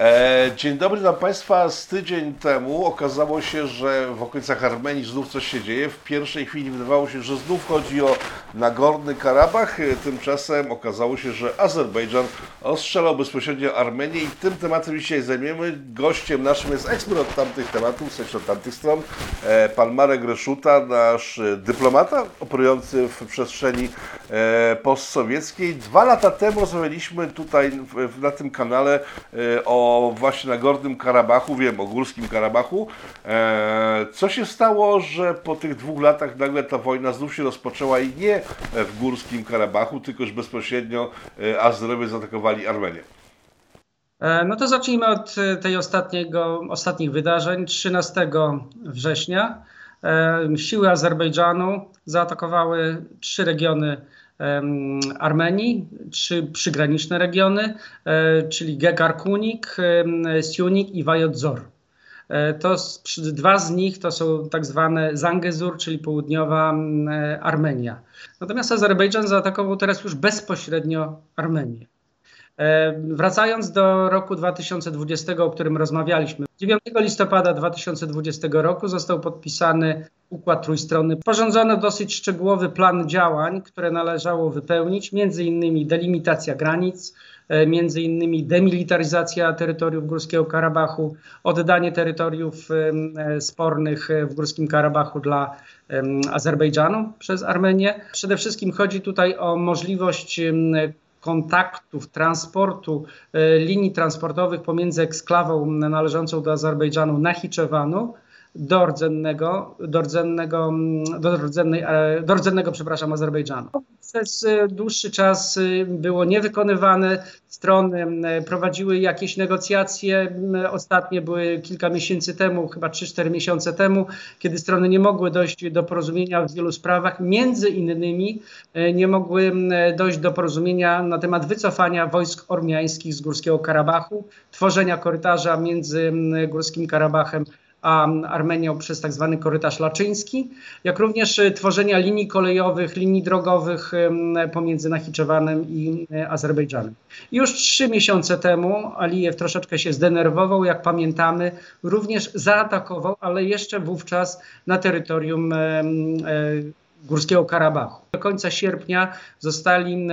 E, dzień dobry dla Państwa. Z tydzień temu okazało się, że w okolicach Armenii znów coś się dzieje. W pierwszej chwili wydawało się, że znów chodzi o Nagorny Karabach. E, tymczasem okazało się, że Azerbejdżan ostrzelał bezpośrednio Armenię i tym tematem dzisiaj zajmiemy. Gościem naszym jest ekspert od tamtych tematów, w sensie od tamtych stron, e, pan Marek Reszuta, nasz dyplomata operujący w przestrzeni postsowieckiej. Dwa lata temu rozmawialiśmy tutaj na tym kanale o o właśnie Nagornym Karabachu, wiem o Górskim Karabachu. E, co się stało, że po tych dwóch latach nagle ta wojna znów się rozpoczęła i nie w Górskim Karabachu, tylko już bezpośrednio e, Azerowie zaatakowali Armenię? E, no to zacznijmy od tej ostatniego, ostatnich wydarzeń. 13 września siły Azerbejdżanu zaatakowały trzy regiony Armenii, trzy przygraniczne regiony, e, czyli Gegarkunik, Siunik i Vajodzor. E, to dwa z nich to są tak zwane Zangezur, czyli południowa Armenia. Natomiast Azerbejdżan zaatakował teraz już bezpośrednio Armenię. Wracając do roku 2020, o którym rozmawialiśmy, 9 listopada 2020 roku został podpisany układ trójstronny. Porządzono dosyć szczegółowy plan działań, które należało wypełnić, między innymi delimitacja granic, e, między innymi demilitaryzacja terytoriów Górskiego Karabachu, oddanie terytoriów e, spornych w Górskim Karabachu dla Azerbejdżanu przez Armenię. Przede wszystkim chodzi tutaj o możliwość kontaktów, transportu e, linii transportowych pomiędzy eksklawą należącą do Azerbejdżanu Nachiczewanu do rdzennego, do rdzennego, do rdzennej, e, do rdzennego przepraszam, Azerbejdżanu. Przez e, dłuższy czas e, było niewykonywane. Strony prowadziły jakieś negocjacje. Ostatnie były kilka miesięcy temu, chyba 3-4 miesiące temu, kiedy strony nie mogły dojść do porozumienia w wielu sprawach. Między innymi nie mogły dojść do porozumienia na temat wycofania wojsk ormiańskich z Górskiego Karabachu, tworzenia korytarza między Górskim Karabachem Armenią przez tak zwany korytarz laczyński, jak również e, tworzenia linii kolejowych, linii drogowych pomiędzy Nachiczewanem i e, Azerbejdżanem. Już trzy miesiące temu Alijew troszeczkę się zdenerwował, jak pamiętamy, również zaatakował, ale jeszcze wówczas na terytorium e, Górskiego Karabachu. Do końca sierpnia zostali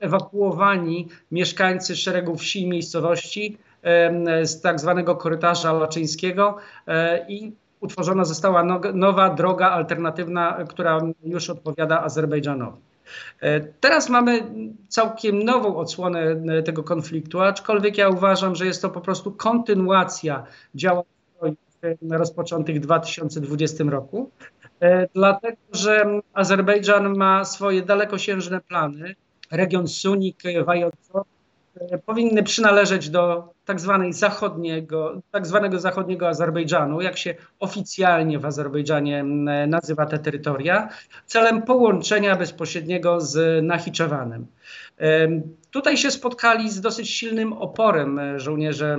ewakuowani mieszkańcy szeregu wsi i miejscowości, z tak zwanego korytarza laczyńskiego e, i utworzona została nowa droga alternatywna, która już odpowiada Azerbejdżanowi. E, teraz mamy całkiem nową odsłonę e, tego konfliktu, aczkolwiek ja uważam, że jest to po prostu kontynuacja działań rozpoczętych w 2020 roku, dlatego że Azerbejdżan ma swoje dalekosiężne plany. Region Sunik, Wajocor powinny przynależeć do tak, zwanej zachodniego, tak zwanego zachodniego Azerbejdżanu, jak się oficjalnie w Azerbejdżanie nazywa te terytoria, celem połączenia bezpośredniego z Nachiczewanem. Tutaj się spotkali z dosyć silnym oporem e, żołnierze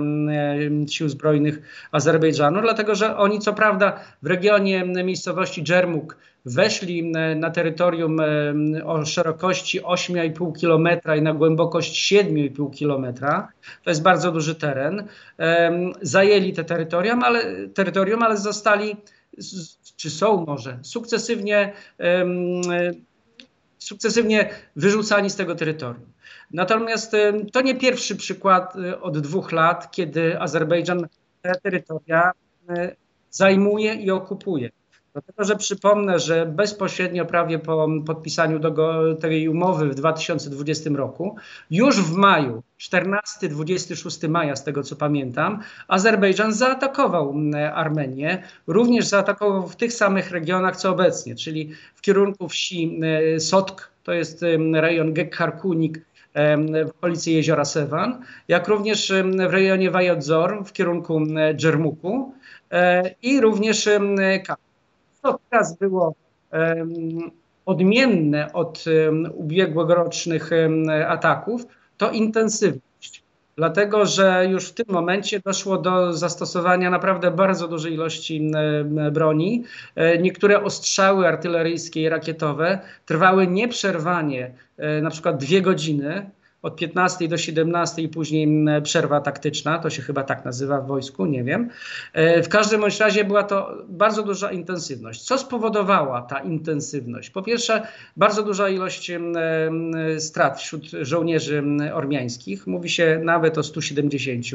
sił zbrojnych Azerbejdżanu, dlatego że oni co prawda w regionie miejscowości Dżermuk weszli na terytorium o szerokości 8,5 km i na głębokość 7,5 km. To jest bardzo duży teren. Zajęli te terytorium, ale, terytorium, ale zostali, czy są może, sukcesywnie sukcesywnie wyrzucani z tego terytorium. Natomiast to nie pierwszy przykład e, od dwóch lat, kiedy Azerbejdżan te terytoria e, zajmuje i okupuje. Dlatego, że przypomnę, że bezpośrednio prawie po podpisaniu tej umowy w 2020 roku, już w maju, 14-26 maja, z tego co pamiętam, Azerbejdżan zaatakował Armenię, również zaatakował w tych samych regionach co obecnie, czyli w kierunku wsi Sotk, to jest rejon Gekharkunik, w okolicy jeziora Sewan, jak również w rejonie Wajodzor w kierunku Dżermuku e, i również Kap to teraz było odmienne od ubiegłorocznych ataków, to intensywność. Dlatego, że już w tym momencie doszło do zastosowania naprawdę bardzo dużej ilości broni. E, niektóre ostrzały artyleryjskie i rakietowe trwały nieprzerwanie, e, na przykład dwie godziny. Od 15 do 17 i później przerwa taktyczna, to się chyba tak nazywa w wojsku, nie wiem. W każdym bądź razie była to bardzo duża intensywność. Co spowodowała ta intensywność? Po pierwsze, bardzo duża ilość strat wśród żołnierzy ormiańskich. Mówi się nawet o 170,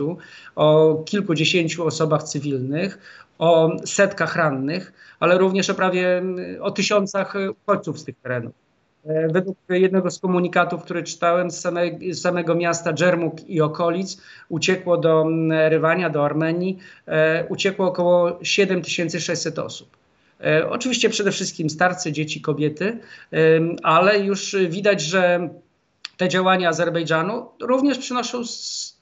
o kilkudziesięciu osobach cywilnych, o setkach rannych, ale również o prawie o tysiącach uchodźców z tych terenów. E, według jednego z komunikatów, który czytałem z, same, z samego miasta Dżermuk i okolic, uciekło do Rywania, do Armenii, e, uciekło około 7600 osób. E, oczywiście przede wszystkim starcy, dzieci, kobiety, ale już widać, że te działania Azerbejdżanu również przynoszą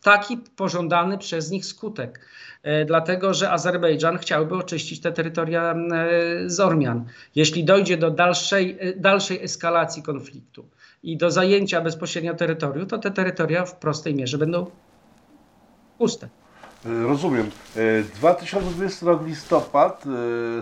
taki pożądany przez nich skutek. E, dlatego że Azerbejdżan chciałby oczyścić te terytoria e, z Ormian. Jeśli dojdzie do dalszej, e, dalszej eskalacji konfliktu i do zajęcia bezpośrednio terytorium, to te terytoria w prostej mierze będą puste. Rozumiem. 2020 rok listopad,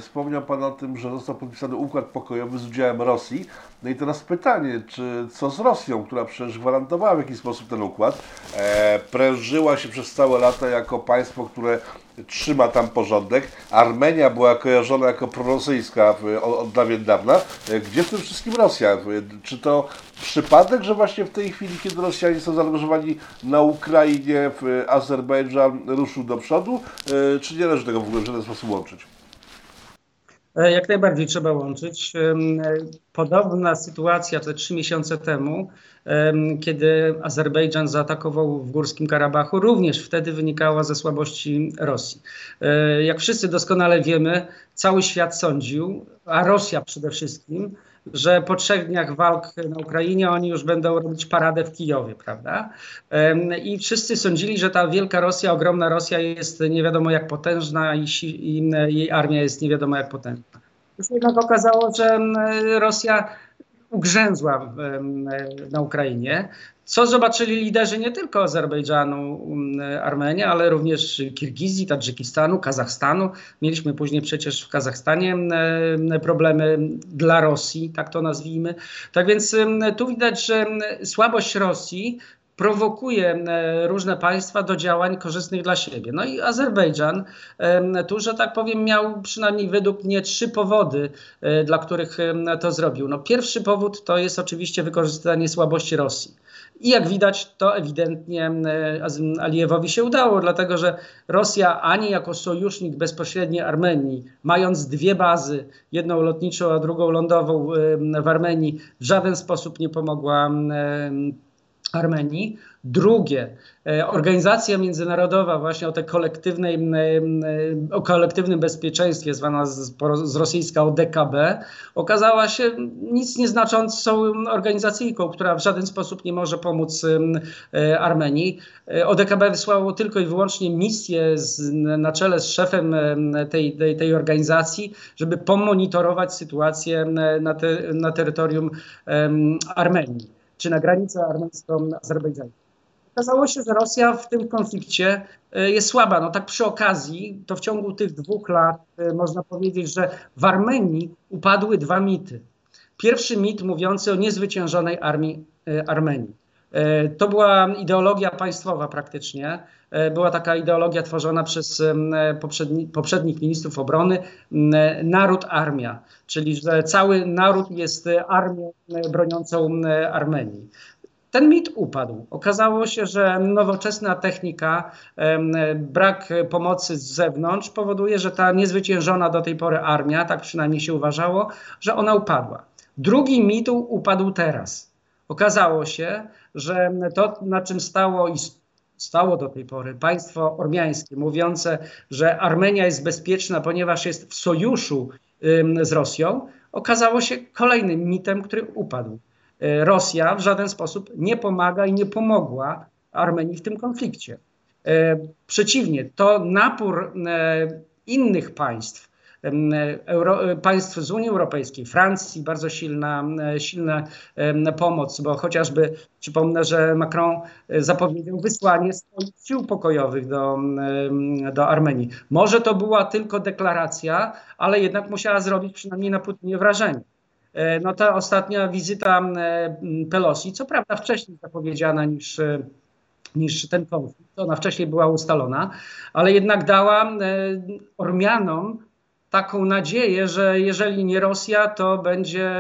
wspomniał Pan o tym, że został podpisany układ pokojowy z udziałem Rosji. No i teraz pytanie, czy co z Rosją, która przecież gwarantowała w jakiś sposób ten układ, e, prężyła się przez całe lata jako państwo, które trzyma tam porządek. Armenia była kojarzona jako prorosyjska od dawien dawna. E, gdzie w tym wszystkim Rosja? Czy to przypadek, że właśnie w tej chwili, kiedy Rosjanie są zaangażowani na Ukrainie, Azerbejdżan ruszył do przodu, e, czy nie należy tego w ogóle w żaden sposób łączyć? E, jak najbardziej trzeba łączyć. Podobna sytuacja te trzy miesiące temu, kiedy Azerbejdżan zaatakował w Górskim Karabachu, również wtedy wynikała ze słabości Rosji. E, jak wszyscy doskonale wiemy, cały świat sądził, a Rosja przede wszystkim, że po trzech dniach walk na Ukrainie oni już będą robić paradę w Kijowie, prawda? I wszyscy sądzili, że ta wielka Rosja, ogromna Rosja jest nie wiadomo jak potężna i, jej armia jest nie wiadomo jak potężna. Już jednak okazało, że Rosja ugrzęzła na Ukrainie, co zobaczyli liderzy nie tylko Azerbejdżanu, Armenii, ale również Kirgizji, Tadżykistanu, Kazachstanu. Mieliśmy później przecież w Kazachstanie problemy dla Rosji, tak to nazwijmy. Tak więc tu widać, że słabość Rosji prowokuje różne państwa do działań korzystnych dla siebie. No i Azerbejdżan tu, że tak powiem, miał przynajmniej według mnie trzy powody, e, dla których to zrobił. No, pierwszy powód to jest oczywiście wykorzystanie słabości Rosji. I jak widać, to ewidentnie Alijewowi się udało, dlatego że Rosja ani jako sojusznik bezpośredni Armenii, mając dwie bazy, jedną lotniczą, a drugą lądową w Armenii, w żaden sposób nie pomogła Armenii. Drugie, e, organizacja międzynarodowa właśnie o tej kolektywnej, o kolektywnym bezpieczeństwie, zwana z, z rosyjska ODKB, okazała się nic nieznaczącą organizacyjką, która w żaden sposób nie może pomóc e, Armenii. E, ODKB wysłało tylko i wyłącznie misję z, na czele z szefem tej, tej, tej organizacji, żeby pomonitorować sytuację na, te, na terytorium Armenii czy na granicę armeńską-azerbejdżańską. Okazało się, że Rosja w tym konflikcie e, jest słaba. No tak przy okazji, to w ciągu tych dwóch lat e, można powiedzieć, że w Armenii upadły dwa mity. Pierwszy mit mówiący o niezwyciężonej armii e, Armenii. E, to była ideologia państwowa praktycznie. E, była taka ideologia tworzona przez poprzedni, poprzednich ministrów obrony, naród armia, czyli że cały naród jest armią broniącą Armenii. Ten mit upadł. Okazało się, że nowoczesna technika, brak pomocy z zewnątrz powoduje, że ta niezwyciężona do tej pory armia, tak przynajmniej się uważało, że ona upadła. Drugi mit upadł teraz. Okazało się, że to, na czym stało i stało do tej pory państwo ormiańskie, mówiące, że Armenia jest bezpieczna, ponieważ jest w sojuszu z Rosją, okazało się kolejnym mitem, który upadł. E, Rosja w żaden sposób nie pomaga i nie pomogła Armenii w tym konflikcie. E, przeciwnie, to napór e, innych państw, Euro, państw z Unii Europejskiej, Francji, bardzo silna, silna pomoc, bo chociażby przypomnę, że Macron e, zapowiedział wysłanie swoich sił pokojowych do, do Armenii. Może to była tylko deklaracja, ale jednak musiała zrobić przynajmniej na Putinie wrażenie. no ta ostatnia wizyta Pelosi, co prawda wcześniej zapowiedziana niż niż ten konflikt. Ona wcześniej była ustalona, ale jednak dała Ormianom taką nadzieję, że jeżeli nie Rosja, to będzie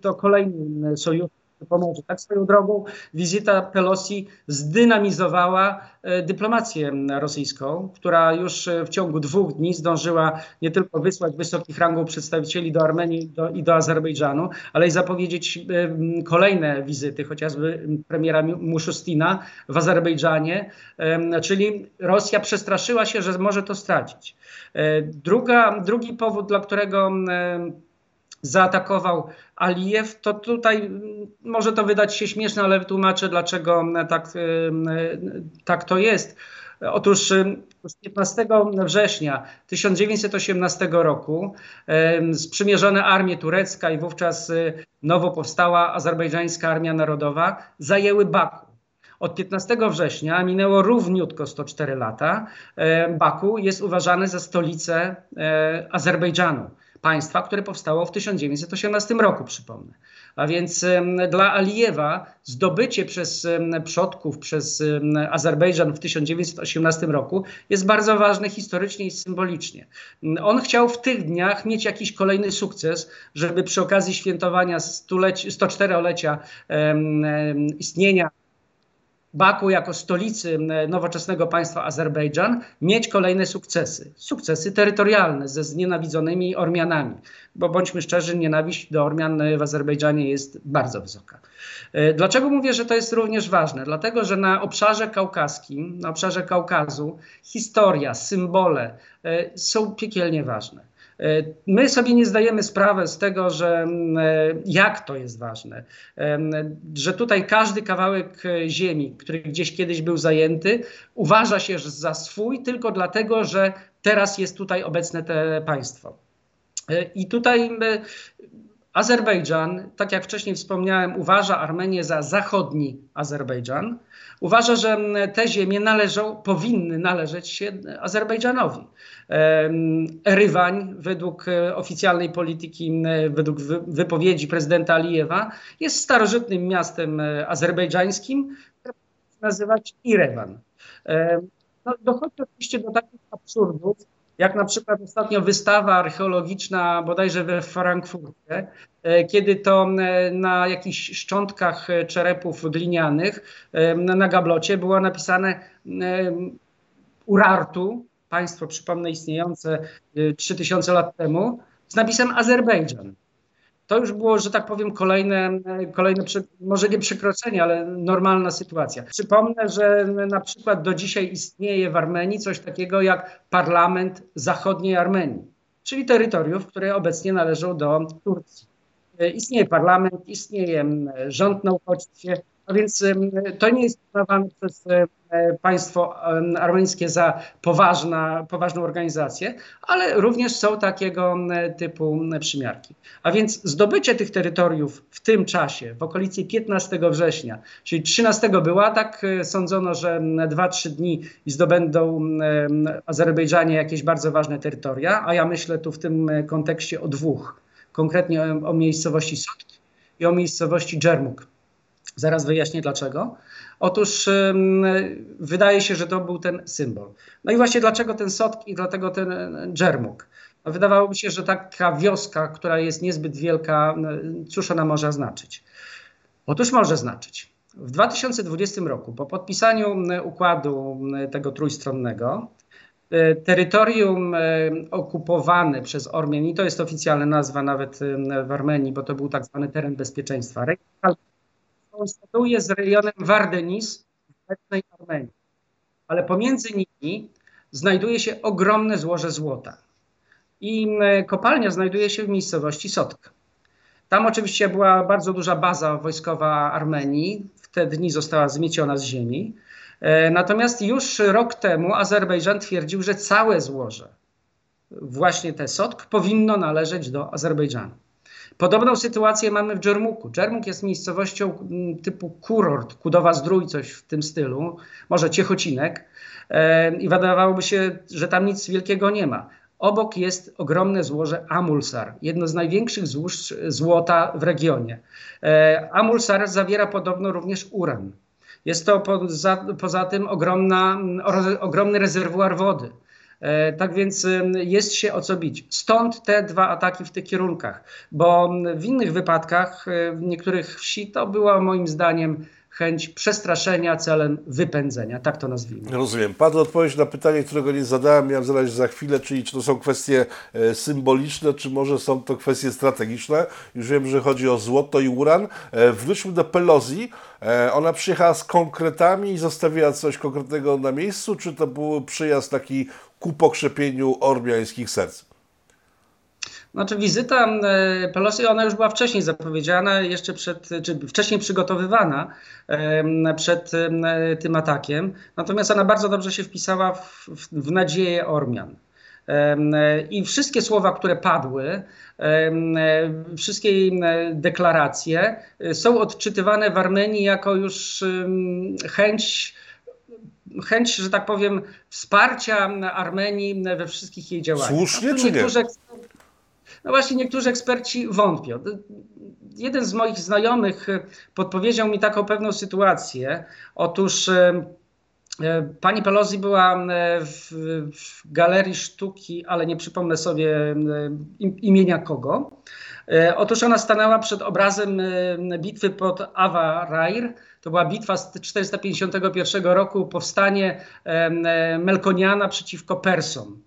to kolejny sojusz pomoże. Tak swoją drogą wizyta Pelosi zdynamizowała e, dyplomację rosyjską, która już e, w ciągu dwóch dni zdążyła nie tylko wysłać wysokich rangą przedstawicieli do Armenii do, i do Azerbejdżanu, ale i zapowiedzieć e, kolejne wizyty, chociażby premiera Muszustina w Azerbejdżanie, czyli Rosja przestraszyła się, że może to stracić. Druga, drugi powód, dla którego zaatakował Alijew, to tutaj mm, może to wydać się śmieszne, ale wytłumaczę, dlaczego mm, tak, mm, tak to jest. Otóż 15 września 1918 roku sprzymierzone armie turecka i wówczas y, nowo powstała azerbejdżańska Armia Narodowa zajęły Baku. Od 15 września minęło równiutko 104 lata. Baku jest uważany za stolicę e, Azerbejdżanu państwa, które powstało w 1918 roku, przypomnę. A więc dla Alijewa zdobycie przez przodków, przez Azerbejdżan w 1918 roku jest bardzo ważne historycznie i symbolicznie. On chciał w tych dniach mieć jakiś kolejny sukces, żeby przy okazji świętowania 104-lecia istnienia Baku jako stolicy nowoczesnego państwa Azerbejdżan mieć kolejne sukcesy. Sukcesy terytorialne ze znienawidzonymi Ormianami, bo bądźmy szczerzy, nienawiść do Ormian w Azerbejdżanie jest bardzo wysoka. E, dlaczego mówię, że to jest również ważne? Dlatego, że na obszarze kaukaskim, na obszarze Kaukazu historia, symbole e, są piekielnie ważne. E, my sobie nie zdajemy sprawy z tego, że mm, e, jak to jest ważne, że tutaj każdy kawałek e, ziemi, który gdzieś kiedyś był zajęty, uważa się za swój tylko dlatego, że teraz jest tutaj obecne te państwo. I tutaj Azerbejdżan, tak jak wcześniej wspomniałem, uważa Armenię za zachodni Azerbejdżan. Uważa, że te ziemie należą, powinny należeć się Azerbejdżanowi. Rywań, według e, oficjalnej polityki, według wypowiedzi prezydenta Alijewa, jest starożytnym miastem e, azerbejdżańskim, które nazywać Irewan. No, dochodzi oczywiście do takich absurdów, jak na przykład ostatnio wystawa archeologiczna bodajże we Frankfurcie, e, kiedy to e, na jakichś szczątkach e, czerepów glinianych na gablocie było napisane Urartu, państwo przypomnę istniejące 3000 lat temu, z napisem Azerbejdżan to już było, że tak powiem, kolejne, kolejne może nie przekroczenie, ale normalna sytuacja. Przypomnę, że na przykład do dzisiaj istnieje w Armenii coś takiego jak parlament zachodniej Armenii, czyli terytoriów, które obecnie należą do Turcji. Istnieje parlament, istnieje rząd na uchodźstwie, a więc to nie jest uznawane przez państwo armeńskie za poważna, poważną organizację, ale również są takiego typu przymiarki. A więc zdobycie tych terytoriów w tym czasie, w okolicy 15 września, czyli 13 był atak, e, sądzono, że 2-3 dni zdobędą Azerbejdżanie jakieś bardzo ważne terytoria, a ja myślę tu w tym kontekście o dwóch, konkretnie o, o miejscowości Sotki i o miejscowości Dżermuk. Zaraz wyjaśnię dlaczego. Otóż wydaje się, że to był ten symbol. No i właśnie dlaczego ten Sotk i dlatego ten Dżermuk? No wydawałoby się, że taka wioska, która jest niezbyt wielka, cóż ona może znaczyć? Otóż może znaczyć. W 2020 roku, po podpisaniu układu tego trójstronnego, e, terytorium e, okupowane przez Ormian, i to jest oficjalna nazwa nawet w Armenii, bo to był tak zwany teren bezpieczeństwa, konstatuje z rejonem Wardenis w obecnej Armenii. Ale pomiędzy nimi znajduje się ogromne złoże złota. I kopalnia znajduje się w miejscowości Sotka. Tam oczywiście była bardzo duża baza wojskowa Armenii. W te dni została zmieciona z ziemi. E, natomiast już rok temu Azerbejdżan twierdził, że całe złoże, właśnie te Sotk, powinno należeć do Azerbejdżanu. Podobną sytuację mamy w Dżermuku. Dżermuk jest miejscowością mm, typu kurort, Kudowa Zdrój, coś w tym stylu, może Ciechocinek. I wydawałoby się, że tam nic wielkiego nie ma. Obok jest ogromne złoże Amulsar, jedno z największych złóż złota w regionie. E, Amulsar zawiera podobno również uran. Jest to poza, poza tym ogromna, ogromny rezerwuar wody. E, tak więc jest się o co bić. Stąd te dwa ataki w tych kierunkach, bo w innych wypadkach, e, w niektórych wsi, to była moim zdaniem chęć przestraszenia celem wypędzenia, tak to nazwijmy. Rozumiem. Padła odpowiedź na pytanie, którego nie zadałem, miałem zadać za chwilę, czyli czy to są kwestie e, symboliczne, czy może są to kwestie strategiczne. Już wiem, że chodzi o złoto i uran. Wróćmy do Pelosi. Ona przyjechała z konkretami i zostawiła coś konkretnego na miejscu, czy to był przyjazd taki ku pokrzepieniu ormiańskich serc? Znaczy wizyta e, Pelosi, ona już była wcześniej zapowiedziana, jeszcze przed, czy wcześniej przygotowywana przed tym atakiem. Natomiast ona bardzo dobrze się wpisała w, w nadzieję Ormian. I wszystkie słowa, które padły, wszystkie deklaracje e, są odczytywane w Armenii jako już chęć chęć, że tak powiem, wsparcia Armenii we wszystkich jej działaniach. Słusznie czy nie? No właśnie niektórzy eksperci wątpią. Jeden z moich znajomych e, podpowiedział mi taką pewną sytuację. Otóż e, e, Pani Pelosi była w, w, galerii sztuki, ale nie przypomnę sobie imienia kogo. Otóż ona stanęła przed obrazem bitwy pod Avarair. To była bitwa z 451 roku, powstanie Melkoniana przeciwko Persom.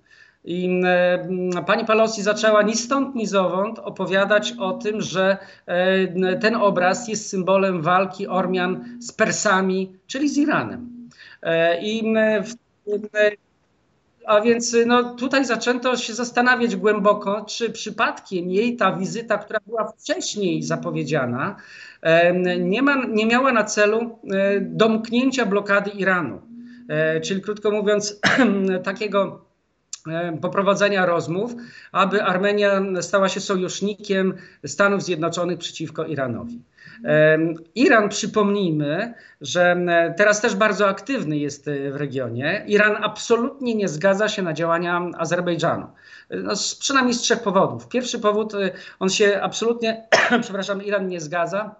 I e, pani Pelosi zaczęła ni stąd, ni zowąd opowiadać o tym, że e, ten obraz jest symbolem walki Ormian z Persami, czyli z Iranem. E, I a więc no, tutaj zaczęto się zastanawiać głęboko, czy przypadkiem jej ta wizyta, która była wcześniej zapowiedziana, nie, ma, nie miała na celu domknięcia blokady Iranu. Czyli krótko mówiąc, takiego E, poprowadzenia rozmów, aby Armenia stała się sojusznikiem Stanów Zjednoczonych przeciwko Iranowi. E, Iran, przypomnijmy, że teraz też bardzo aktywny jest w regionie. Iran absolutnie nie zgadza się na działania Azerbejdżanu. No, z, przynajmniej z trzech powodów. Pierwszy powód, e, on się absolutnie, przepraszam, Iran nie zgadza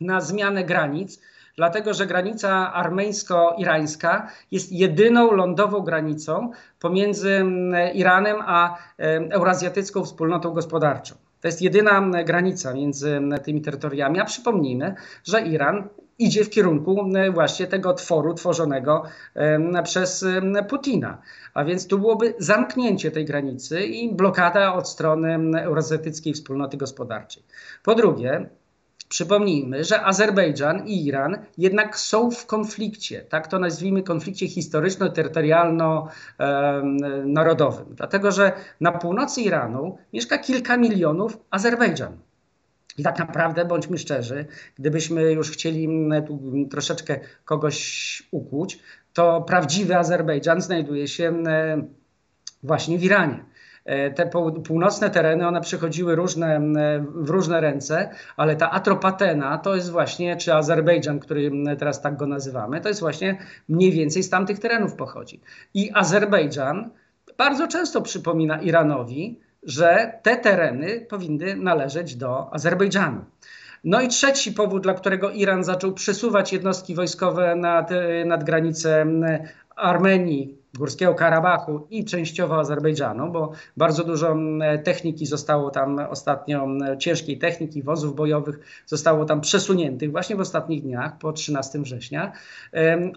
na zmianę granic dlatego że granica armeńsko-irańska jest jedyną lądową granicą pomiędzy mm, Iranem a Eurazjatycką Wspólnotą Gospodarczą. To jest jedyna granica między tymi terytoriami. A przypomnijmy, że Iran idzie w kierunku właśnie tego otworu tworzonego przez Putina. A więc tu byłoby zamknięcie tej granicy i blokada od strony Eurazjatyckiej Wspólnoty Gospodarczej. Po drugie, Przypomnijmy, że Azerbejdżan i Iran jednak są w konflikcie, tak to nazwijmy konflikcie historyczno-terytorialno-narodowym, dlatego że na północy Iranu mieszka kilka milionów Azerbejdżan. I tak naprawdę, bądźmy szczerzy, gdybyśmy już chcieli tu troszeczkę kogoś ukłuć, to prawdziwy Azerbejdżan znajduje się właśnie w Iranie. E, te północne tereny, one przychodziły różne, w różne ręce, ale ta Atropatena to jest właśnie, czy Azerbejdżan, który teraz tak go nazywamy, to jest właśnie mniej więcej z tamtych terenów pochodzi. I Azerbejdżan bardzo często przypomina Iranowi, że te tereny powinny należeć do Azerbejdżanu. No i trzeci powód, dla którego Iran zaczął przesuwać jednostki wojskowe nad, nad granicę Armenii, Górskiego Karabachu i częściowo Azerbejdżanu, bo bardzo dużo techniki zostało tam ostatnio, ciężkiej techniki, wozów bojowych zostało tam przesuniętych właśnie w ostatnich dniach, po 13 września.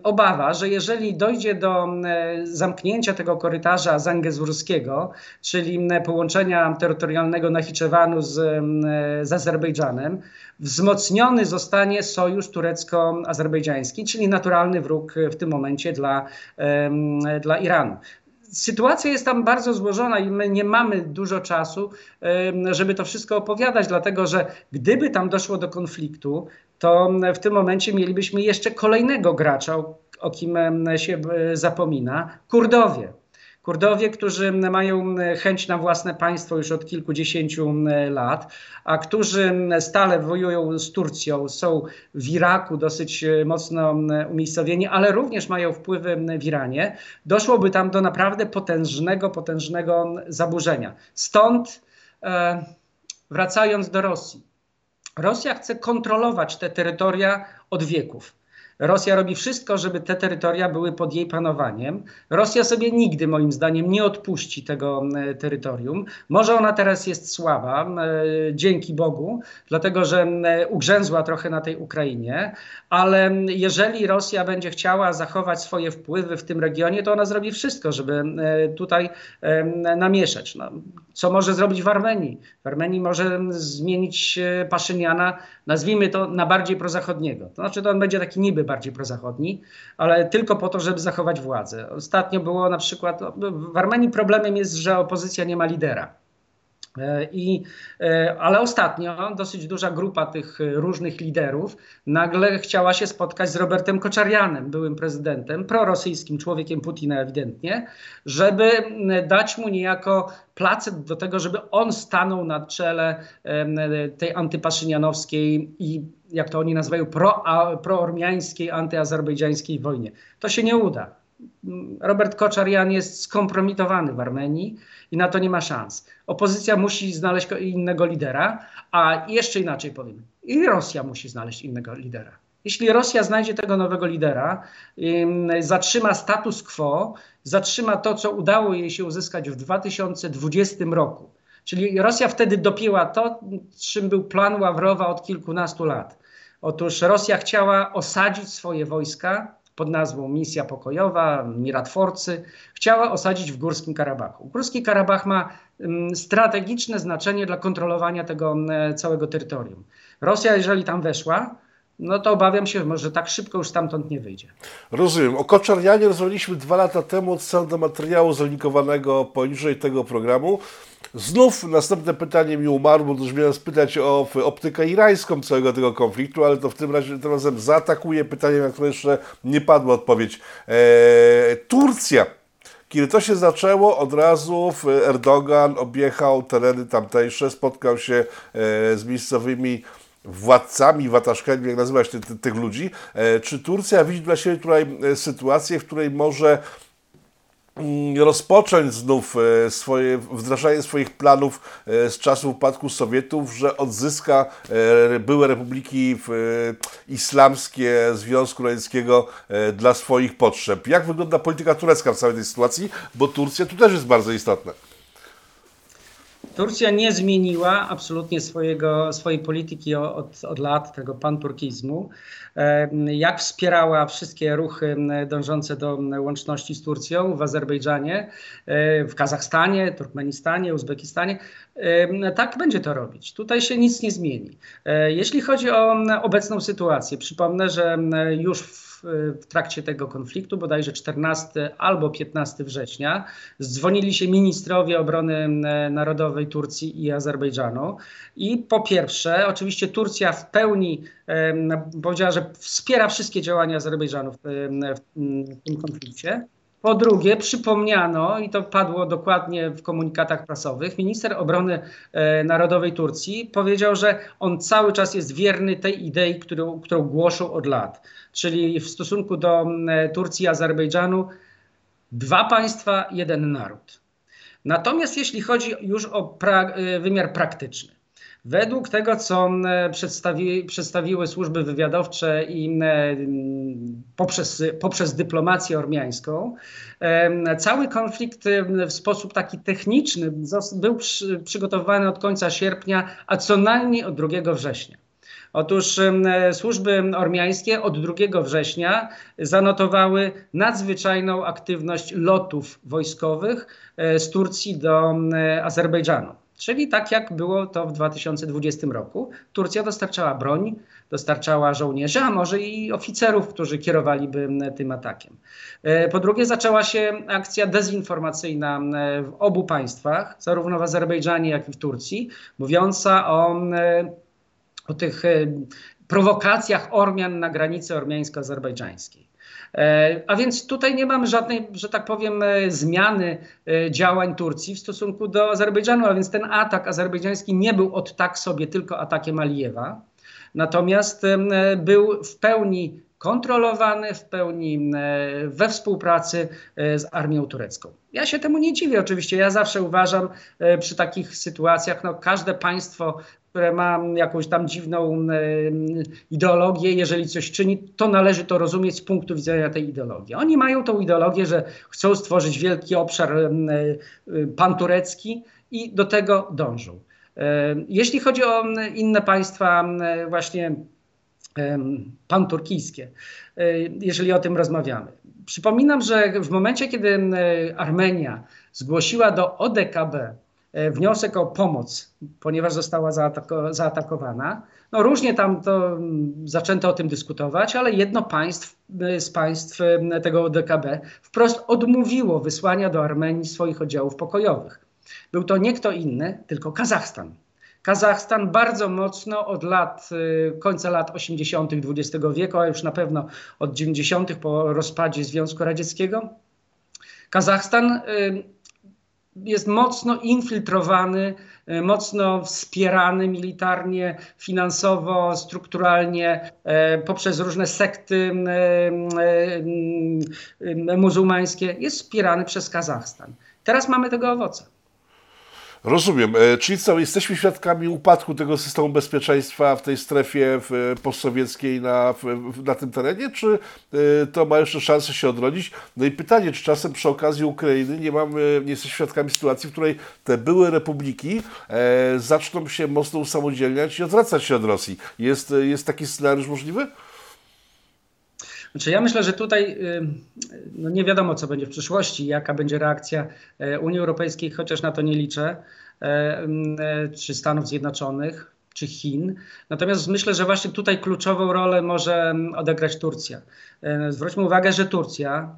Obawa, że jeżeli dojdzie do zamknięcia tego korytarza zangezurskiego, czyli połączenia terytorialnego Nachiczewanu z, z Azerbejdżanem, wzmocniony zostanie sojusz turecko-azerbejdżański, czyli naturalny wróg w tym momencie dla, dla Iranu. Sytuacja jest tam bardzo złożona i my nie mamy dużo czasu, żeby to wszystko opowiadać, dlatego że gdyby tam doszło do konfliktu, to w tym momencie mielibyśmy jeszcze kolejnego gracza, o kim się zapomina Kurdowie. Kurdowie, którzy mają chęć na własne państwo już od kilkudziesięciu lat, a którzy stale wojują z Turcją, są w Iraku dosyć mocno umiejscowieni, ale również mają wpływy w Iranie, doszłoby tam do naprawdę potężnego, potężnego zaburzenia. Stąd e, wracając do Rosji. Rosja chce kontrolować te terytoria od wieków. Rosja robi wszystko, żeby te terytoria były pod jej panowaniem. Rosja sobie nigdy, moim zdaniem, nie odpuści tego e, terytorium. Może ona teraz jest słaba, e, dzięki Bogu, dlatego że e, ugrzęzła trochę na tej Ukrainie, ale jeżeli Rosja będzie chciała zachować swoje wpływy w tym regionie, to ona zrobi wszystko, żeby tutaj namieszać. No, co może zrobić w Armenii? W Armenii może zmienić Paszyniana, nazwijmy to, na bardziej prozachodniego. To znaczy, to on będzie taki niby bardziej prozachodni, ale tylko po to, żeby zachować władzę. Ostatnio było na przykład, w Armenii problemem jest, że opozycja nie ma lidera. E, I, e, ale ostatnio dosyć duża grupa tych różnych liderów nagle chciała się spotkać z Robertem Koczarianem, byłym prezydentem, prorosyjskim człowiekiem Putina ewidentnie, żeby dać mu niejako placet do tego, żeby on stanął na czele tej antypaszynianowskiej i jak to oni nazywają, pro, proormiańskiej, antyazerbejdżańskiej wojnie. To się nie uda. Robert Koczarian jest skompromitowany w Armenii i na to nie ma szans. Opozycja musi znaleźć innego lidera, a jeszcze inaczej powiem, i Rosja musi znaleźć innego lidera. Jeśli Rosja znajdzie tego nowego lidera, zatrzyma status quo, zatrzyma to, co udało jej się uzyskać w 2020 roku, czyli Rosja wtedy dopięła to, czym był plan Ławrowa od kilkunastu lat. Otóż Rosja chciała osadzić swoje wojska pod nazwą Misja Pokojowa, Miratworcy, chciała osadzić w Górskim Karabachu. Górski Karabach ma mm, strategiczne znaczenie dla kontrolowania tego mm, całego terytorium. Rosja, jeżeli tam weszła, no to obawiam się, że tak szybko już stamtąd nie wyjdzie. Rozumiem. O Koczarnianie rozmawialiśmy dwa lata temu, odsyłam do materiału zalinkowanego poniżej tego programu. Znów następne pytanie mi umarło, bo już miałem spytać o optykę irańską całego tego konfliktu, ale to w tym razie tym razem zaatakuję pytanie, na które jeszcze nie padła odpowiedź. Eee, Turcja. Kiedy to się zaczęło, od razu Erdogan objechał tereny tamtejsze, spotkał się e, z miejscowymi władcami, wataszkami, jak nazywać ty, ty, tych ludzi. E, czy Turcja widzi dla siebie tutaj e, sytuację, w której może Mm, rozpocząć znów e, swoje, wdrażanie swoich planów z czasów upadku Sowietów, że odzyska były republiki islamskie Związku Radzieckiego dla swoich potrzeb. Jak wygląda polityka turecka w całej tej sytuacji? Bo Turcja tu też jest bardzo istotna. Turcja nie zmieniła absolutnie swojego, swojej polityki od, od lat, tego panturkizmu. Jak wspierała wszystkie ruchy dążące do łączności z Turcją w Azerbejdżanie, e, w Kazachstanie, Turkmenistanie, Uzbekistanie, tak będzie to robić. Tutaj się nic nie zmieni. E, jeśli chodzi o obecną sytuację, przypomnę, że już w w, trakcie tego konfliktu, bodajże 14 albo 15 września, dzwonili się ministrowie obrony narodowej Turcji i Azerbejdżanu. I po pierwsze, oczywiście Turcja w pełni powiedziała, że wspiera wszystkie działania Azerbejdżanu w, w tym konflikcie. Po drugie, przypomniano, i to padło dokładnie w komunikatach prasowych, minister obrony e, narodowej Turcji powiedział, że on cały czas jest wierny tej idei, którą, którą głoszą od lat. Czyli w stosunku do Turcji i Azerbejdżanu dwa państwa, jeden naród. Natomiast jeśli chodzi już o pra e, wymiar praktyczny, Według tego, co przedstawi, przedstawiły służby wywiadowcze i poprzez, poprzez dyplomację ormiańską, cały konflikt w sposób taki techniczny był przy, przygotowywany od końca sierpnia, a co najmniej od 2 września. Otóż służby ormiańskie od 2 września zanotowały nadzwyczajną aktywność lotów wojskowych e, z Turcji do Azerbejdżanu. Czyli tak jak było to w 2020 roku, Turcja dostarczała broń, dostarczała żołnierzy, a może i oficerów, którzy kierowaliby tym atakiem. E, po drugie, zaczęła się akcja dezinformacyjna w obu państwach, zarówno w Azerbejdżanie, jak i w Turcji, mówiąca o, o tych e, prowokacjach Ormian na granicy ormiańsko-azerbejdżańskiej. A więc tutaj nie mamy żadnej, że tak powiem, zmiany działań Turcji w stosunku do Azerbejdżanu, a więc ten atak azerbejdżański nie był od tak sobie tylko atakiem Alijewa. Natomiast był w pełni kontrolowany w pełni we współpracy z armią turecką. Ja się temu nie dziwię oczywiście. Ja zawsze uważam przy takich sytuacjach, no każde państwo które ma jakąś tam dziwną ideologię, jeżeli coś czyni, to należy to rozumieć z punktu widzenia tej ideologii. Oni mają tą ideologię, że chcą stworzyć wielki obszar panturecki i do tego dążą. Jeśli chodzi o inne państwa, właśnie panturkijskie, jeżeli o tym rozmawiamy. Przypominam, że w momencie, kiedy Armenia zgłosiła do ODKB E, wniosek o pomoc, ponieważ została zaatako zaatakowana. No różnie tam to zaczęto o tym dyskutować, ale jedno państw, e, z państw e, tego DKB wprost odmówiło wysłania do Armenii swoich oddziałów pokojowych. Był to nie kto inny, tylko Kazachstan. Kazachstan bardzo mocno od lat, końca lat 80. XX wieku, a już na pewno od 90. po rozpadzie Związku Radzieckiego, Kazachstan jest mocno infiltrowany, e, mocno wspierany militarnie, finansowo, strukturalnie poprzez różne sekty muzułmańskie. Jest wspierany przez Kazachstan. Teraz mamy tego owoce. Rozumiem. E, czyli co, jesteśmy świadkami upadku tego systemu bezpieczeństwa w tej strefie postsowieckiej na, na tym terenie, czy e, to ma jeszcze szansę się odrodzić? No i pytanie, czy czasem przy okazji Ukrainy nie mamy, nie jesteśmy świadkami sytuacji, w której te były republiki e, zaczną się mocno usamodzielniać i odwracać się od Rosji. Jest, jest taki scenariusz możliwy? Znaczy ja myślę, że tutaj no nie wiadomo, co będzie w przyszłości, jaka będzie reakcja e, Unii Europejskiej, chociaż na to nie liczę, e, e, czy Stanów Zjednoczonych, czy Chin. Natomiast myślę, że właśnie tutaj kluczową rolę może odegrać Turcja. Zwróćmy uwagę, że Turcja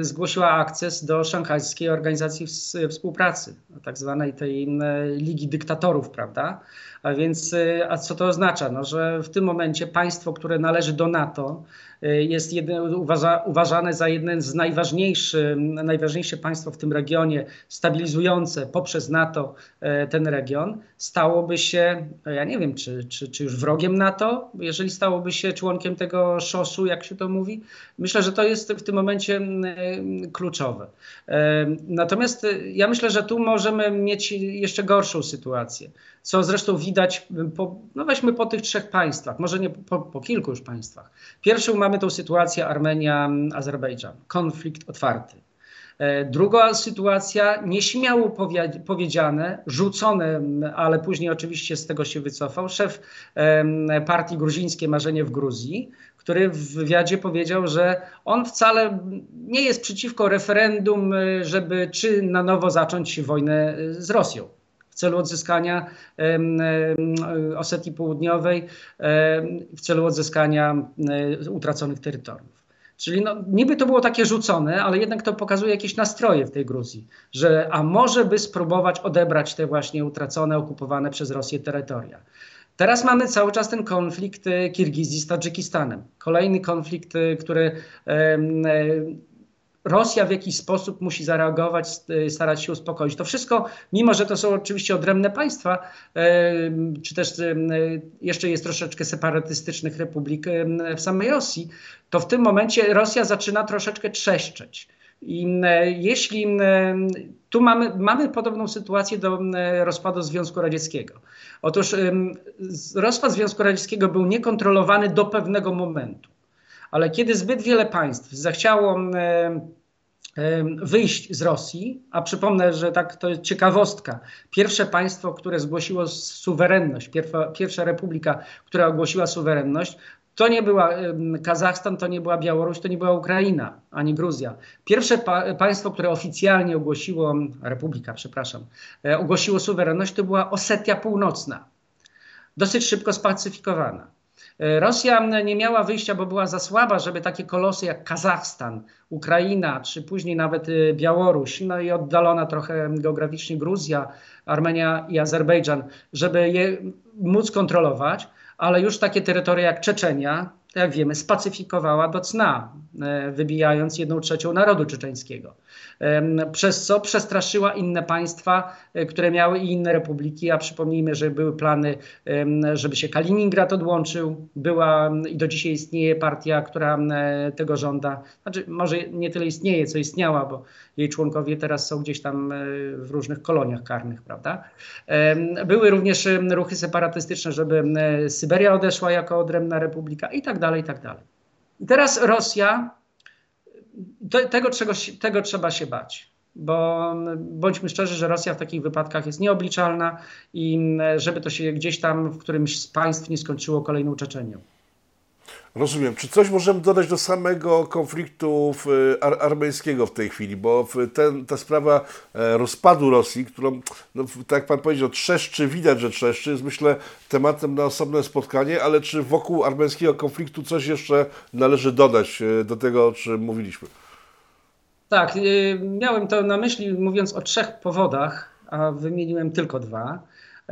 zgłosiła akces do Szanghajskiej Organizacji Współpracy, tak zwanej tej Ligi Dyktatorów, prawda? A więc, a co to oznacza? No, że w tym momencie państwo, które należy do NATO, Y, jest uważa, uważane za jeden z najważniejszych, najważniejsze państwo w tym regionie, stabilizujące poprzez NATO e, ten region, stałoby się, ja nie wiem, czy, czy, czy już wrogiem NATO, jeżeli stałoby się członkiem tego szosu, jak się to mówi. Myślę, że to jest w tym momencie kluczowe. E, natomiast e, ja myślę, że tu możemy mieć jeszcze gorszą sytuację co zresztą widać, po, no weźmy po tych trzech państwach, może nie po, po kilku już państwach. Pierwszą mamy tą sytuację Armenia-Azerbejdżan, konflikt otwarty. E, druga sytuacja, nieśmiało powiedziane, rzucone, ale później oczywiście z tego się wycofał, szef partii gruzińskiej Marzenie w Gruzji, który w wywiadzie powiedział, że on wcale nie jest przeciwko referendum, e, żeby czy na nowo zacząć wojnę e, z Rosją w celu odzyskania Osetii Południowej, w celu odzyskania utraconych terytoriów. Czyli no, niby to było takie rzucone, ale jednak to pokazuje jakieś nastroje w tej Gruzji, że a może by spróbować odebrać te właśnie utracone, okupowane przez Rosję terytoria. Teraz mamy cały czas ten konflikt e, Kirgizji z Tadżykistanem. Kolejny konflikt, e, który Rosja w jakiś sposób musi zareagować, starać się uspokoić. To wszystko, mimo że to są oczywiście odrębne państwa, czy też jeszcze jest troszeczkę separatystycznych republik w samej Rosji, to w tym momencie Rosja zaczyna troszeczkę trzeszczeć. I jeśli tu mamy, mamy podobną sytuację do rozpadu Związku Radzieckiego. Otóż rozpad Związku Radzieckiego był niekontrolowany do pewnego momentu ale kiedy zbyt wiele państw zechciało wyjść z Rosji, a przypomnę, że tak to jest ciekawostka. Pierwsze państwo, które zgłosiło suwerenność, pierwsza, pierwsza republika, która ogłosiła suwerenność, to nie była Kazachstan, to nie była Białoruś, to nie była Ukraina, ani Gruzja. Pierwsze pa państwo, które oficjalnie ogłosiło, republika, przepraszam, e, ogłosiło suwerenność, to była Osetia Północna. Dosyć szybko spacyfikowana. E, Rosja nie miała wyjścia, bo była za słaba, żeby takie kolosy jak Kazachstan, Ukraina, czy później nawet e, Białoruś, no i oddalona trochę geograficznie Gruzja, Armenia i Azerbejdżan, żeby je móc kontrolować, ale już takie terytoria jak Czeczenia, jak wiemy, spacyfikowała do cna, e, wybijając jedną trzecią narodu czeczeńskiego. Przez co przestraszyła inne państwa, e, które miały i inne republiki, a przypomnijmy, że były plany, żeby się Kaliningrad odłączył. Była i do dzisiaj istnieje partia, która tego żąda. Znaczy, może nie tyle istnieje, co istniała, bo jej członkowie teraz są gdzieś tam e, w różnych koloniach karnych, prawda? Były również ruchy separatystyczne, żeby Syberia odeszła jako odrębna republika i tak dalej, i tak dalej. I teraz Rosja, tego, czego, tego trzeba się bać bo bądźmy szczerzy, że Rosja w takich wypadkach jest nieobliczalna i żeby to się gdzieś tam w którymś z państw nie skończyło kolejną Czeczenią. Rozumiem. Czy coś możemy dodać do samego konfliktu ar armeńskiego w tej chwili? Bo ten, ta sprawa e, rozpadu Rosji, którą, no, tak jak Pan powiedział, trzeszczy, widać, że trzeszczy, jest myślę tematem na osobne spotkanie, ale czy wokół armeńskiego konfliktu coś jeszcze należy dodać e, do tego, o czym mówiliśmy? Tak, e, miałem to na myśli mówiąc o trzech powodach, a wymieniłem tylko dwa.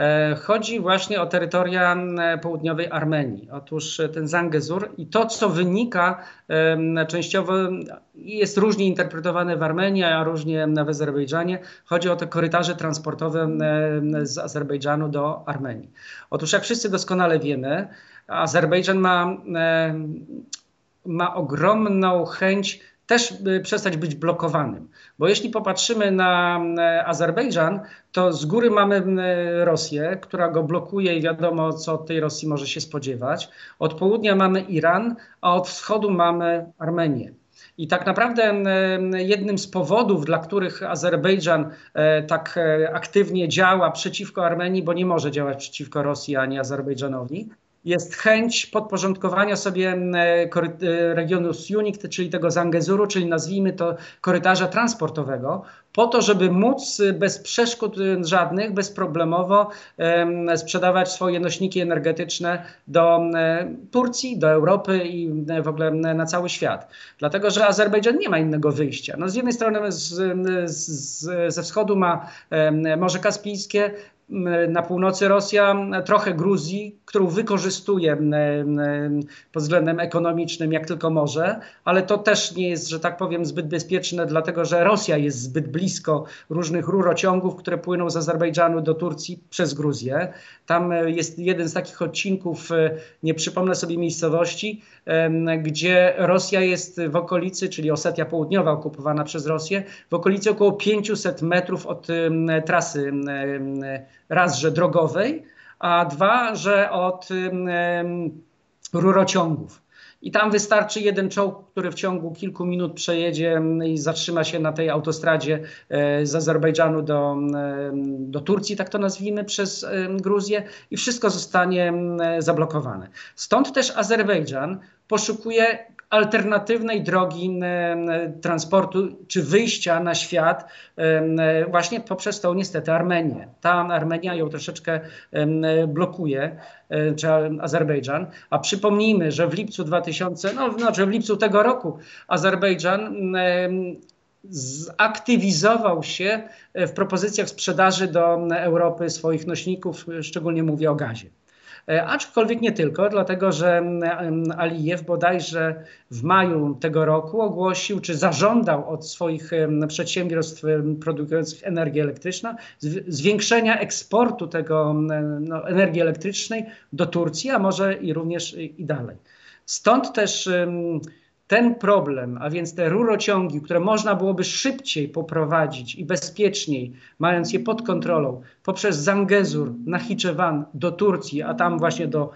E, chodzi właśnie o terytoria południowej Armenii. Otóż e, ten Zangezur i to, co wynika częściowo, jest różnie interpretowane w Armenii, a różnie w Azerbejdżanie. Chodzi o te korytarze transportowe z Azerbejdżanu do Armenii. Otóż, jak wszyscy doskonale wiemy, Azerbejdżan ma, ma ogromną chęć też przestać być blokowanym. Bo jeśli popatrzymy na Azerbejdżan, to z góry mamy Rosję, która go blokuje i wiadomo, co od tej Rosji może się spodziewać. Od południa mamy Iran, a od wschodu mamy Armenię. I tak naprawdę jednym z powodów, dla których Azerbejdżan tak aktywnie działa przeciwko Armenii, bo nie może działać przeciwko Rosji ani Azerbejdżanowi, jest chęć podporządkowania sobie e, regionu Sunik, czyli tego Zangezuru, czyli nazwijmy to korytarza transportowego, po to, żeby móc bez przeszkód żadnych, bezproblemowo sprzedawać swoje nośniki energetyczne do Turcji, do Europy i w ogóle na cały świat. Dlatego, że Azerbejdżan nie ma innego wyjścia. No, z jednej strony z, z, ze wschodu ma Morze Kaspijskie, na północy Rosja, trochę Gruzji, którą wykorzystuje pod względem ekonomicznym jak tylko może, ale to też nie jest, że tak powiem, zbyt bezpieczne, dlatego że Rosja jest zbyt blisko różnych rurociągów, które płyną z Azerbejdżanu do Turcji przez Gruzję. Tam e, jest jeden z takich odcinków, e, nie przypomnę sobie miejscowości, gdzie Rosja jest w okolicy, czyli Osetia Południowa okupowana przez Rosję, w okolicy około 500 metrów od trasy raz, że drogowej, a dwa, że od rurociągów. I tam wystarczy jeden czołg, który w ciągu kilku minut przejedzie i zatrzyma się na tej autostradzie e, z Azerbejdżanu do, do Turcji, tak to nazwijmy, przez Gruzję i wszystko zostanie zablokowane. Stąd też Azerbejdżan poszukuje alternatywnej drogi transportu czy wyjścia na świat właśnie poprzez tą niestety Armenię. Ta Armenia ją troszeczkę blokuje, e, czy Azerbejdżan. A przypomnijmy, że w lipcu 2000, no znaczy w lipcu tego roku Azerbejdżan zaktywizował się w propozycjach sprzedaży do Europy swoich nośników, szczególnie mówię o gazie. E, aczkolwiek nie tylko, dlatego że Alijew bodajże w maju tego roku ogłosił, czy zażądał od swoich przedsiębiorstw produkujących energię elektryczną zwiększenia eksportu tego no, energii elektrycznej do Turcji, a może i również i dalej. Stąd też ten problem, a więc te rurociągi, które można byłoby szybciej poprowadzić i bezpieczniej, mając je pod kontrolą, poprzez Zangezur, Nachiczewan do Turcji, a tam właśnie do,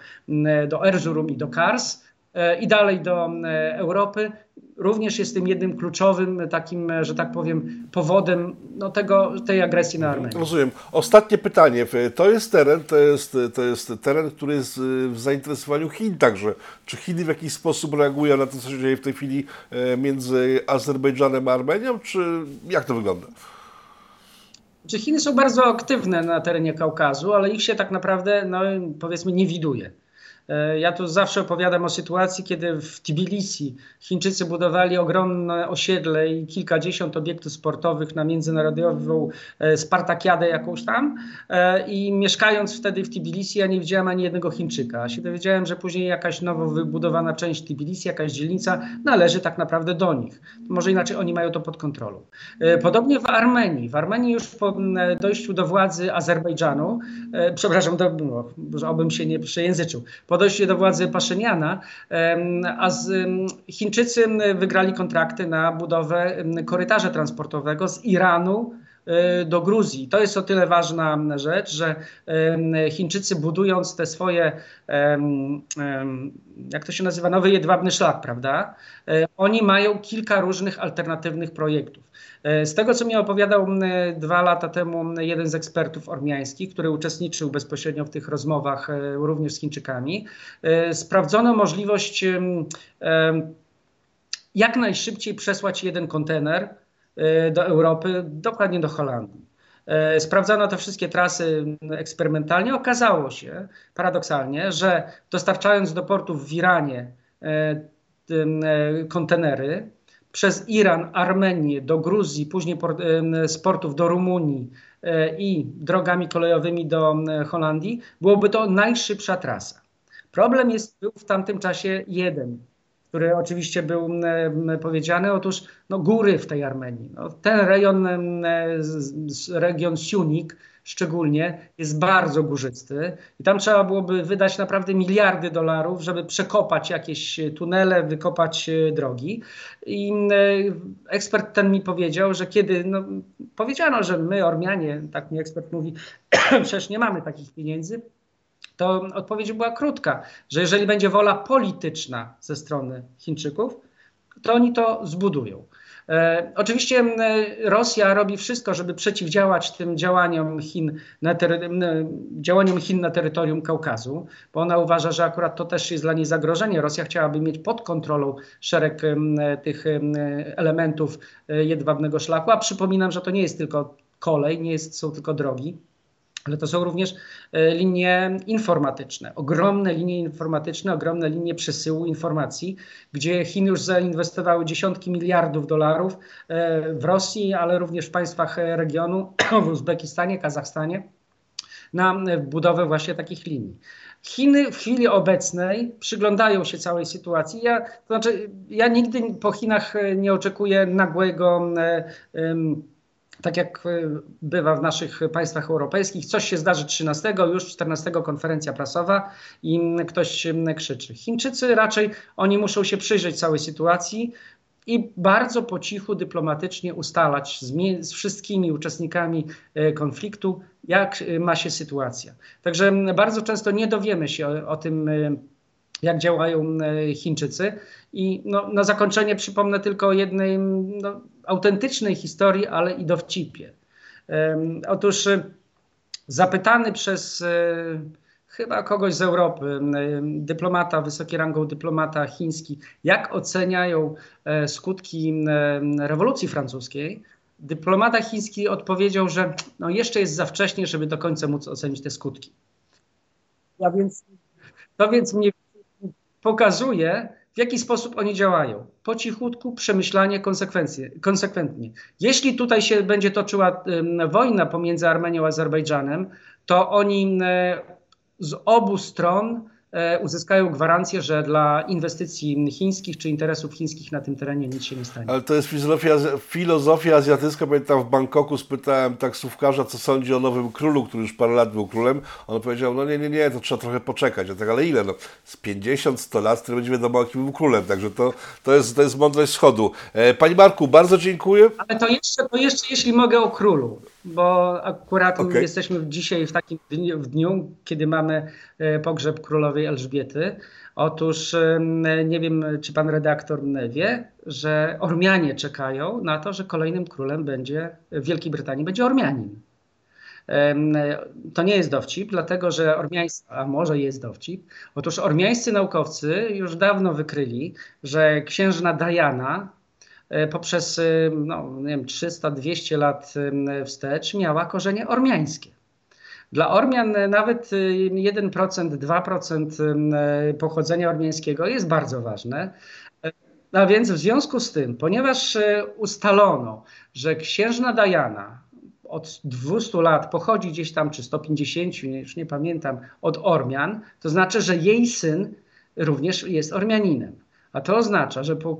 do Erzurum i do Kars, e, i dalej do Europy, również jest tym jednym kluczowym takim, że tak powiem, powodem no, tego, tej agresji na Armenię. Rozumiem. Ostatnie pytanie. To jest teren, to jest, to jest teren, który jest w zainteresowaniu Chin także. Czy Chiny w jakiś sposób reagują na to, co się dzieje w tej chwili e, między Azerbejdżanem a Armenią, czy jak to wygląda? Czy Chiny są bardzo aktywne na terenie Kaukazu, ale ich się tak naprawdę, no, powiedzmy, nie widuje. E, ja tu zawsze opowiadam o sytuacji, kiedy w Tbilisi Chińczycy budowali ogromne osiedle i kilkadziesiąt obiektów sportowych na międzynarodową e, Spartakiadę jakąś tam e, i mieszkając wtedy w Tbilisi ja nie widziałem ani jednego Chińczyka. A się dowiedziałem, że później jakaś nowo wybudowana część Tbilisi, jakaś dzielnica należy tak naprawdę do nich. Może inaczej oni mają to pod kontrolą. Podobnie w Armenii. W Armenii już po dojściu do władzy Azerbejdżanu, przepraszam, to, no, obym się nie przejęzyczył, po dojściu do władzy Paszyniana, a z, Chińczycy wygrali kontrakty na budowę korytarza transportowego z Iranu do Gruzji. To jest o tyle ważna rzecz, że Chińczycy budując te swoje, jak to się nazywa, nowy jedwabny szlak, prawda? E, oni mają kilka różnych alternatywnych projektów. E, z tego, co mi opowiadał dwa lata temu jeden z ekspertów ormiańskich, który uczestniczył bezpośrednio w tych rozmowach e, również z Chińczykami, e, sprawdzono możliwość jak najszybciej przesłać jeden kontener do Europy, dokładnie do Holandii. Sprawdzano te wszystkie trasy eksperymentalnie. Okazało się paradoksalnie, że dostarczając do portów w Iranie kontenery, przez Iran, Armenię do Gruzji, później z portów do Rumunii e, i drogami kolejowymi do Holandii, byłoby to najszybsza trasa. Problem jest, był w tamtym czasie jeden, który oczywiście był powiedziany, otóż no, góry w tej Armenii. No, ten rejon, region Siunik, szczególnie jest bardzo górzysty i tam trzeba byłoby wydać naprawdę miliardy dolarów, żeby przekopać jakieś tunele, wykopać e, drogi. I e, ekspert ten mi powiedział, że kiedy no, powiedziano, że my Ormianie, tak mi ekspert mówi, przecież nie mamy takich pieniędzy, to odpowiedź była krótka, że jeżeli będzie wola polityczna ze strony Chińczyków, to oni to zbudują. E, oczywiście Rosja robi wszystko, żeby przeciwdziałać tym działaniom Chin, na działaniom Chin na terytorium Kaukazu, bo ona uważa, że akurat to też jest dla niej zagrożenie. Rosja chciałaby mieć pod kontrolą szereg tych elementów e, jedwabnego szlaku, a przypominam, że to nie jest tylko kolej, nie jest, są tylko drogi ale to są również e, linie informatyczne, ogromne linie informatyczne, ogromne linie przesyłu informacji, gdzie Chiny już zainwestowały dziesiątki miliardów dolarów e, w Rosji, ale również w państwach regionu, w Uzbekistanie, Kazachstanie, na budowę właśnie takich linii. Chiny w chwili obecnej przyglądają się całej sytuacji. Ja, to znaczy, ja nigdy po Chinach nie oczekuję nagłego. Tak jak e, bywa w naszych państwach europejskich, coś się zdarzy 13, już 14 konferencja prasowa i ktoś krzyczy. Chińczycy raczej, oni muszą się przyjrzeć całej sytuacji i bardzo po cichu, dyplomatycznie ustalać z, z wszystkimi uczestnikami e, konfliktu, jak ma się sytuacja. Także bardzo często nie dowiemy się o, o tym, jak działają Chińczycy. I no, na zakończenie przypomnę tylko o jednej no, autentycznej historii, ale i dowcipie. Otóż e, zapytany przez e, chyba kogoś z Europy, dyplomata, wysokiej rangą dyplomata chiński, jak oceniają e, skutki rewolucji francuskiej, dyplomata chiński odpowiedział, że no jeszcze jest za wcześnie, żeby do końca móc ocenić te skutki. Ja więc, to więc mnie pokazuje, w jaki sposób oni działają. Po cichutku, przemyślanie, konsekwencje, konsekwentnie. Jeśli tutaj się będzie toczyła wojna pomiędzy Armenią a Azerbejdżanem, to oni z obu stron uzyskają gwarancję, że dla inwestycji chińskich czy interesów chińskich na tym terenie nic się nie stanie. Ale to jest filozofia, filozofia azjatycka. Pamiętam w Bangkoku spytałem taksówkarza, co sądzi o nowym królu, który już parę lat był królem. On powiedział, no nie, nie, nie, to trzeba trochę poczekać. Ja tak, ale ile? No, z 50-100 lat, który będzie wiadomo, jakim był królem. Także to, to, jest, to jest mądrość schodu. E, Pani Marku, bardzo dziękuję. Ale to jeszcze, to jeszcze jeśli mogę o królu bo akurat okay. jesteśmy dzisiaj w takim dniu, w dniu, kiedy mamy e, pogrzeb królowej Elżbiety. Otóż nie wiem, czy pan redaktor wie, że Ormianie czekają na to, że kolejnym królem będzie w Wielkiej Brytanii będzie Ormianin. To nie jest dowcip, dlatego że ormiańscy, a może jest dowcip. Otóż ormiańscy naukowcy już dawno wykryli, że księżna Diana poprzez e, no, nie wiem, 300-200 lat wstecz miała korzenie ormiańskie. Dla Ormian e, nawet e, 1%, 2% e, pochodzenia ormiańskiego jest bardzo ważne. E, A więc w związku z tym, ponieważ e, ustalono, że księżna Diana od 200 lat pochodzi gdzieś tam, czy 150, nie- już nie pamiętam, od Ormian, to znaczy, że jej syn również jest Ormianinem. A to oznacza, że po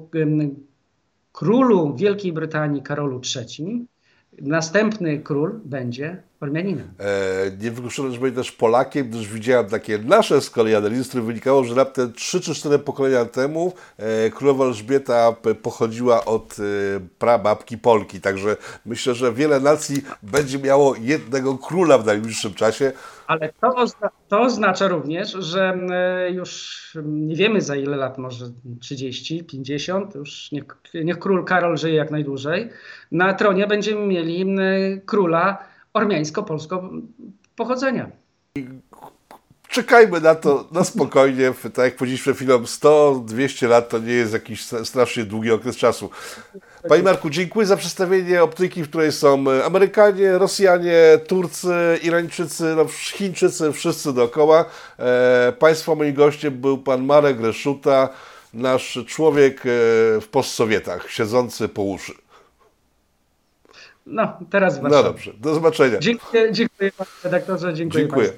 królu Wielkiej Brytanii Karolu III następny król będzie Ormianinem. E, nie wykluczone, że będzie też Polakiem, gdyż widziałem takie nasze z kolei analizy, z których wynikało, że raptem 3 czy 4 pokolenia temu e, królowa Elżbieta p- pochodziła od e, prababki Polki. Także myślę, że wiele nacji będzie miało jednego króla w najbliższym czasie. Ale to, ozna- to oznacza również, że e, już nie wiemy za ile lat, może 30, 50, już niech, niech król Karol żyje jak najdłużej. Na tronie będziemy mieli m, króla ormiańsko-polskiego pochodzenia. Czekajmy na to na spokojnie. Tak jak powiedzieliśmy chwilą, 100-200 lat to nie jest jakiś strasznie długi okres czasu. Panie Marku, dziękuję za przedstawienie optyki, w której są Amerykanie, Rosjanie, Turcy, Irańczycy, no, Chińczycy, wszyscy dookoła. E, państwa moim gościem był pan Marek Reszuta, nasz człowiek e, w postsowietach, siedzący po uszy. No, teraz w No dobrze, do zobaczenia. Dziękuję, dziękuję panie redaktorze, dziękuję, Dziękuję.